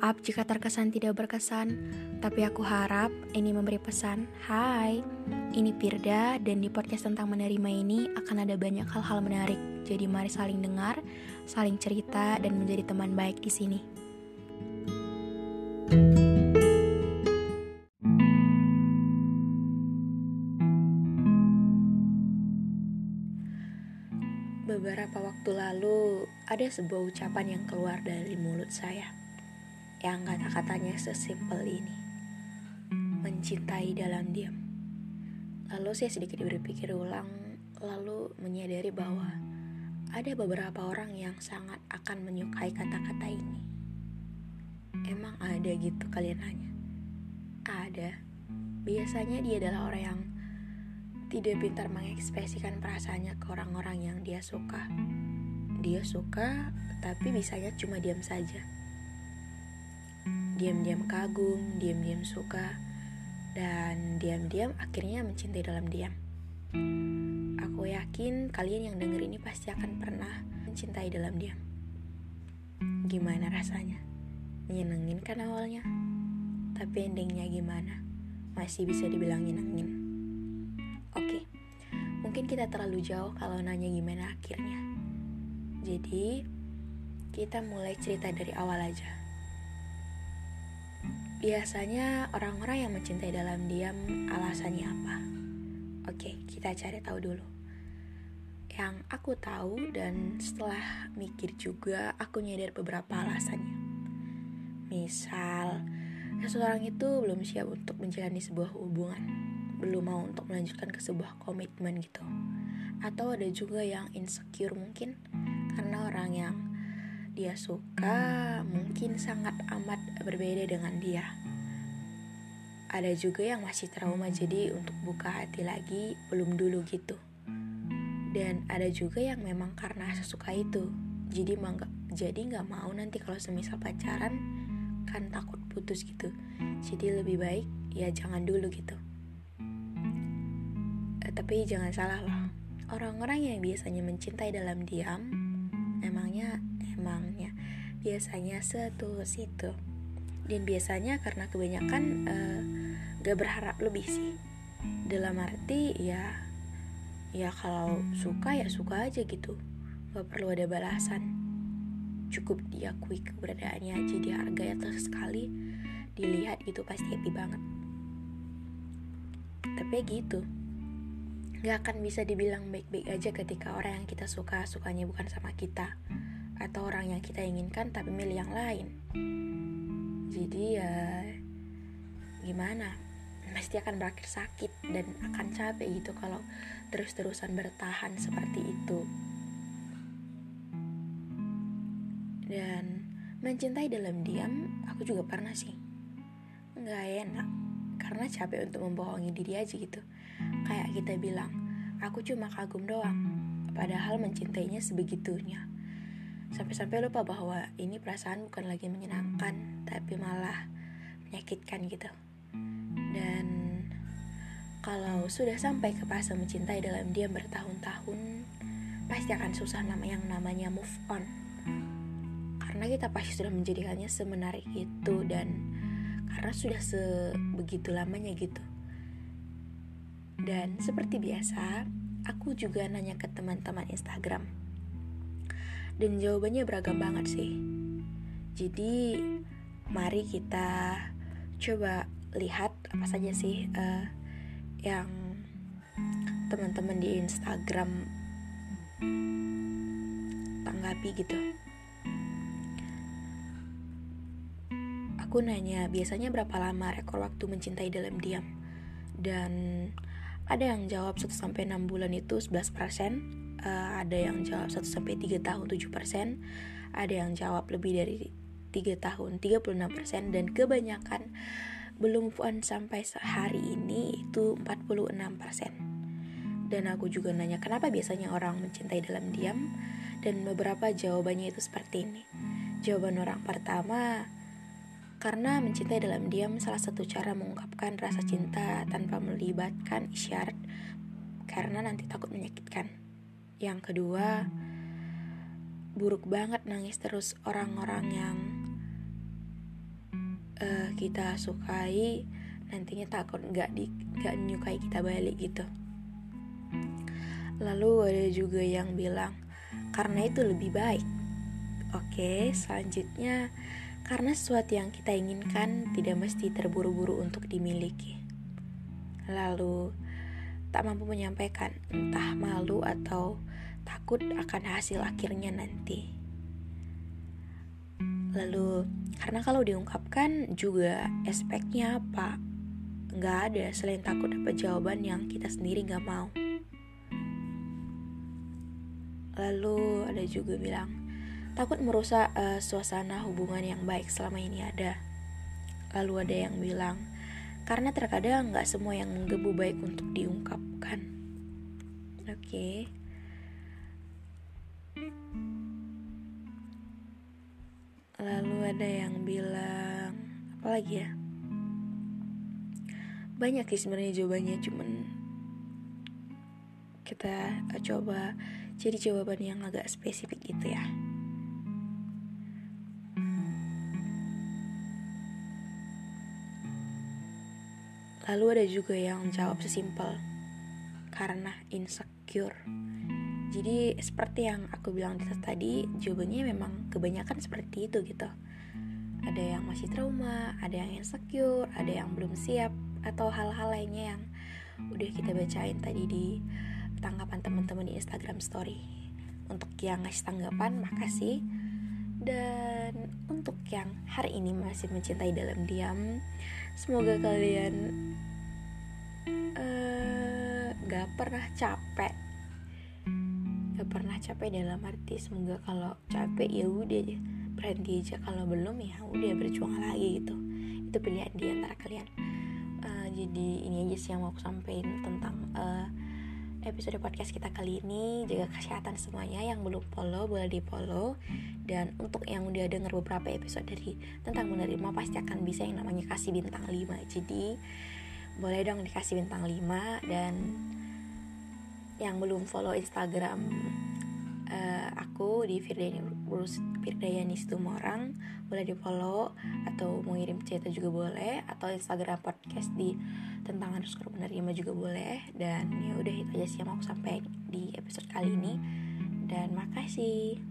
Maaf jika terkesan tidak berkesan, tapi aku harap ini memberi pesan. Hai, ini Pirda dan di podcast tentang menerima ini akan ada banyak hal-hal menarik. Jadi mari saling dengar, saling cerita dan menjadi teman baik di sini. Beberapa waktu lalu ada sebuah ucapan yang keluar dari mulut saya yang kata-katanya sesimpel ini. Mencintai dalam diam. Lalu saya sedikit berpikir ulang, lalu menyadari bahwa ada beberapa orang yang sangat akan menyukai kata-kata ini. Emang ada gitu kalian nanya? Ada. Biasanya dia adalah orang yang tidak pintar mengekspresikan perasaannya ke orang-orang yang dia suka. Dia suka, tapi bisanya cuma diam saja diam-diam kagum, diam-diam suka, dan diam-diam akhirnya mencintai dalam diam. Aku yakin kalian yang denger ini pasti akan pernah mencintai dalam diam. Gimana rasanya? Menyenengin kan awalnya? Tapi endingnya gimana? Masih bisa dibilang nyenengin. Oke, mungkin kita terlalu jauh kalau nanya gimana akhirnya. Jadi, kita mulai cerita dari awal aja. Biasanya orang-orang yang mencintai dalam diam alasannya apa? Oke, kita cari tahu dulu. Yang aku tahu dan setelah mikir juga aku nyadar beberapa alasannya. Misal, seseorang itu belum siap untuk menjalani sebuah hubungan, belum mau untuk melanjutkan ke sebuah komitmen gitu. Atau ada juga yang insecure mungkin karena orang yang dia suka mungkin sangat amat berbeda dengan dia. Ada juga yang masih trauma jadi untuk buka hati lagi belum dulu gitu. Dan ada juga yang memang karena sesuka itu. Jadi mangga, jadi nggak mau nanti kalau semisal pacaran kan takut putus gitu. Jadi lebih baik ya jangan dulu gitu. Eh, tapi jangan salah loh. Orang-orang yang biasanya mencintai dalam diam emangnya emangnya biasanya setulus itu. Dan biasanya karena kebanyakan uh, gak berharap lebih sih. Dalam arti ya ya kalau suka ya suka aja gitu. Gak perlu ada balasan. Cukup diakui keberadaannya aja dihargai atau sekali dilihat gitu pasti happy banget. Tapi ya gitu. Gak akan bisa dibilang baik-baik aja ketika orang yang kita suka sukanya bukan sama kita atau orang yang kita inginkan tapi milih yang lain. Jadi ya gimana? Pasti akan berakhir sakit dan akan capek gitu kalau terus-terusan bertahan seperti itu. Dan mencintai dalam diam, aku juga pernah sih. Nggak enak, karena capek untuk membohongi diri aja gitu. Kayak kita bilang, aku cuma kagum doang, padahal mencintainya sebegitunya Sampai-sampai lupa bahwa ini perasaan bukan lagi menyenangkan, tapi malah menyakitkan gitu. Dan kalau sudah sampai ke fase mencintai dalam diam bertahun-tahun, pasti akan susah nama yang namanya move on. Karena kita pasti sudah menjadikannya semenarik itu dan karena sudah sebegitu lamanya gitu. Dan seperti biasa, aku juga nanya ke teman-teman Instagram dan jawabannya beragam banget sih. Jadi mari kita coba lihat apa saja sih uh, yang teman-teman di Instagram tanggapi gitu. Aku nanya biasanya berapa lama rekor waktu mencintai dalam diam dan ada yang jawab 1 sampai 6 bulan itu 11%, uh, ada yang jawab 1 sampai 3 tahun 7%, ada yang jawab lebih dari 3 tahun 36% dan kebanyakan belum puan sampai sehari ini itu 46%. Dan aku juga nanya kenapa biasanya orang mencintai dalam diam dan beberapa jawabannya itu seperti ini. Jawaban orang pertama, karena mencintai dalam diam salah satu cara mengungkapkan rasa cinta tanpa melibatkan isyarat karena nanti takut menyakitkan. Yang kedua, buruk banget nangis terus orang-orang yang uh, kita sukai nantinya takut nggak di nggak menyukai kita balik gitu. Lalu ada juga yang bilang karena itu lebih baik. Oke selanjutnya karena sesuatu yang kita inginkan tidak mesti terburu-buru untuk dimiliki. Lalu tak mampu menyampaikan entah malu atau takut akan hasil akhirnya nanti Lalu, karena kalau diungkapkan juga aspeknya apa? Nggak ada selain takut dapat jawaban yang kita sendiri nggak mau. Lalu ada juga bilang, takut merusak uh, suasana hubungan yang baik selama ini ada. Lalu ada yang bilang, karena terkadang nggak semua yang menggebu baik untuk diungkapkan. Oke. Okay. Lalu ada yang bilang apa lagi ya? Banyak sih sebenarnya jawabannya cuman kita eh, coba jadi jawaban yang agak spesifik gitu ya. Lalu ada juga yang jawab sesimpel karena insecure jadi seperti yang aku bilang tadi jawabannya memang kebanyakan seperti itu gitu. Ada yang masih trauma ada yang insecure ada yang belum siap atau hal-hal lainnya yang udah kita bacain tadi di tanggapan teman-teman di Instagram Story. Untuk yang ngasih tanggapan makasih. Dan untuk yang hari ini masih mencintai dalam diam semoga kalian uh, gak pernah capek pernah capek dalam arti semoga kalau capek ya udah aja berhenti aja kalau belum ya udah berjuang lagi gitu. Itu pilihan di antara kalian. Uh, jadi ini aja sih yang mau aku sampaikan tentang uh, episode podcast kita kali ini. Jaga kesehatan semuanya yang belum follow boleh di follow dan untuk yang udah denger beberapa episode dari tentang menerima pasti akan bisa yang namanya kasih bintang 5 jadi boleh dong dikasih bintang 5 dan yang belum follow Instagram uh, aku di Firdayani Firdayani orang boleh di follow atau mau ngirim cerita juga boleh atau Instagram podcast di tentang underscore menerima juga boleh. Dan ya udah itu aja sih yang mau aku sampaikan di episode kali ini. Dan makasih